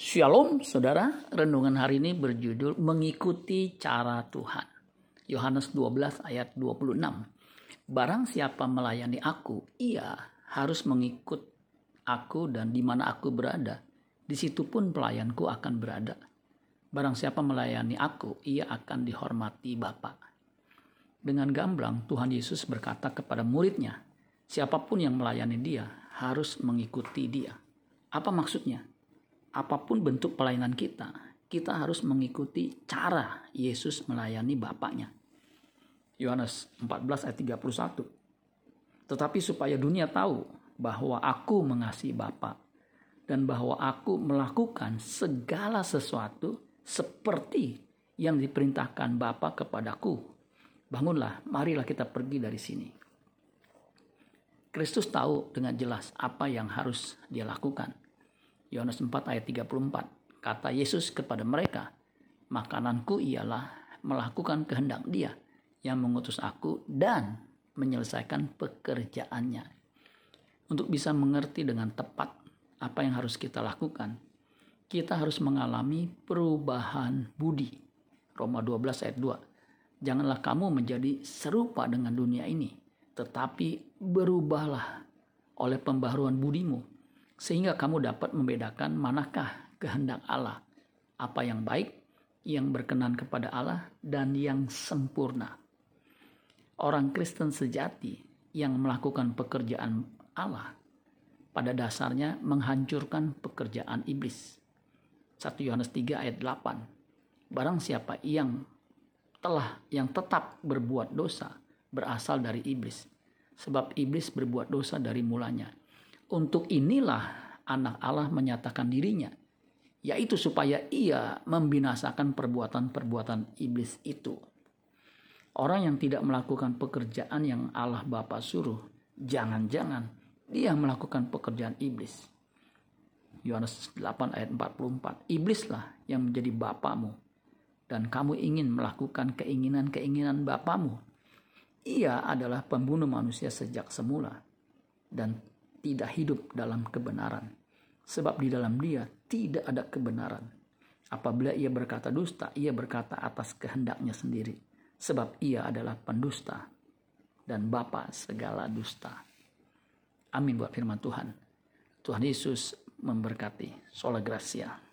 Shalom saudara, renungan hari ini berjudul Mengikuti Cara Tuhan. Yohanes 12 ayat 26. Barang siapa melayani aku, ia harus mengikut aku dan di mana aku berada. Di situ pun pelayanku akan berada. Barang siapa melayani aku, ia akan dihormati Bapa. Dengan gamblang Tuhan Yesus berkata kepada muridnya, siapa pun yang melayani dia harus mengikuti dia. Apa maksudnya? Apa pun bentuk pelayanan kita, kita harus mengikuti cara Yesus melayani Bapaknya. Yohanes 14 ayat 31. Tetapi supaya dunia tahu bahwa aku mengasihi Bapa dan bahwa aku melakukan segala sesuatu seperti yang diperintahkan Bapa kepadaku. Bangunlah, marilah kita pergi dari sini. Kristus tahu dengan jelas apa yang harus dia lakukan Yohanes 4 ayat 34. Kata Yesus kepada mereka, makananku ialah melakukan kehendak dia yang mengutus aku dan menyelesaikan pekerjaannya. Untuk bisa mengerti dengan tepat apa yang harus kita lakukan, kita harus mengalami perubahan budi. Roma 12 ayat 2. Janganlah kamu menjadi serupa dengan dunia ini, tetapi berubahlah oleh pembaharuan budimu sehingga kamu dapat membedakan manakah kehendak Allah, apa yang baik, yang berkenan kepada Allah, dan yang sempurna. Orang Kristen sejati yang melakukan pekerjaan Allah pada dasarnya menghancurkan pekerjaan iblis. 1 Yohanes 3 ayat 8. Barang siapa yang telah yang tetap berbuat dosa berasal dari iblis. Sebab iblis berbuat dosa dari mulanya. Untuk inilah anak Allah menyatakan dirinya, yaitu supaya ia membinasakan perbuatan-perbuatan iblis itu. Orang yang tidak melakukan pekerjaan yang Allah Bapa suruh, jangan-jangan dia melakukan pekerjaan iblis. Yohanes 8 ayat 44. Iblislah yang menjadi bapamu dan kamu ingin melakukan keinginan-keinginan bapamu. Ia adalah pembunuh manusia sejak semula dan tidak hidup dalam kebenaran. Sebab di dalam dia tidak ada kebenaran. Apabila ia berkata dusta, ia berkata atas kehendaknya sendiri. Sebab ia adalah pendusta dan bapa segala dusta. Amin buat firman Tuhan. Tuhan Yesus memberkati. Sola Gracia.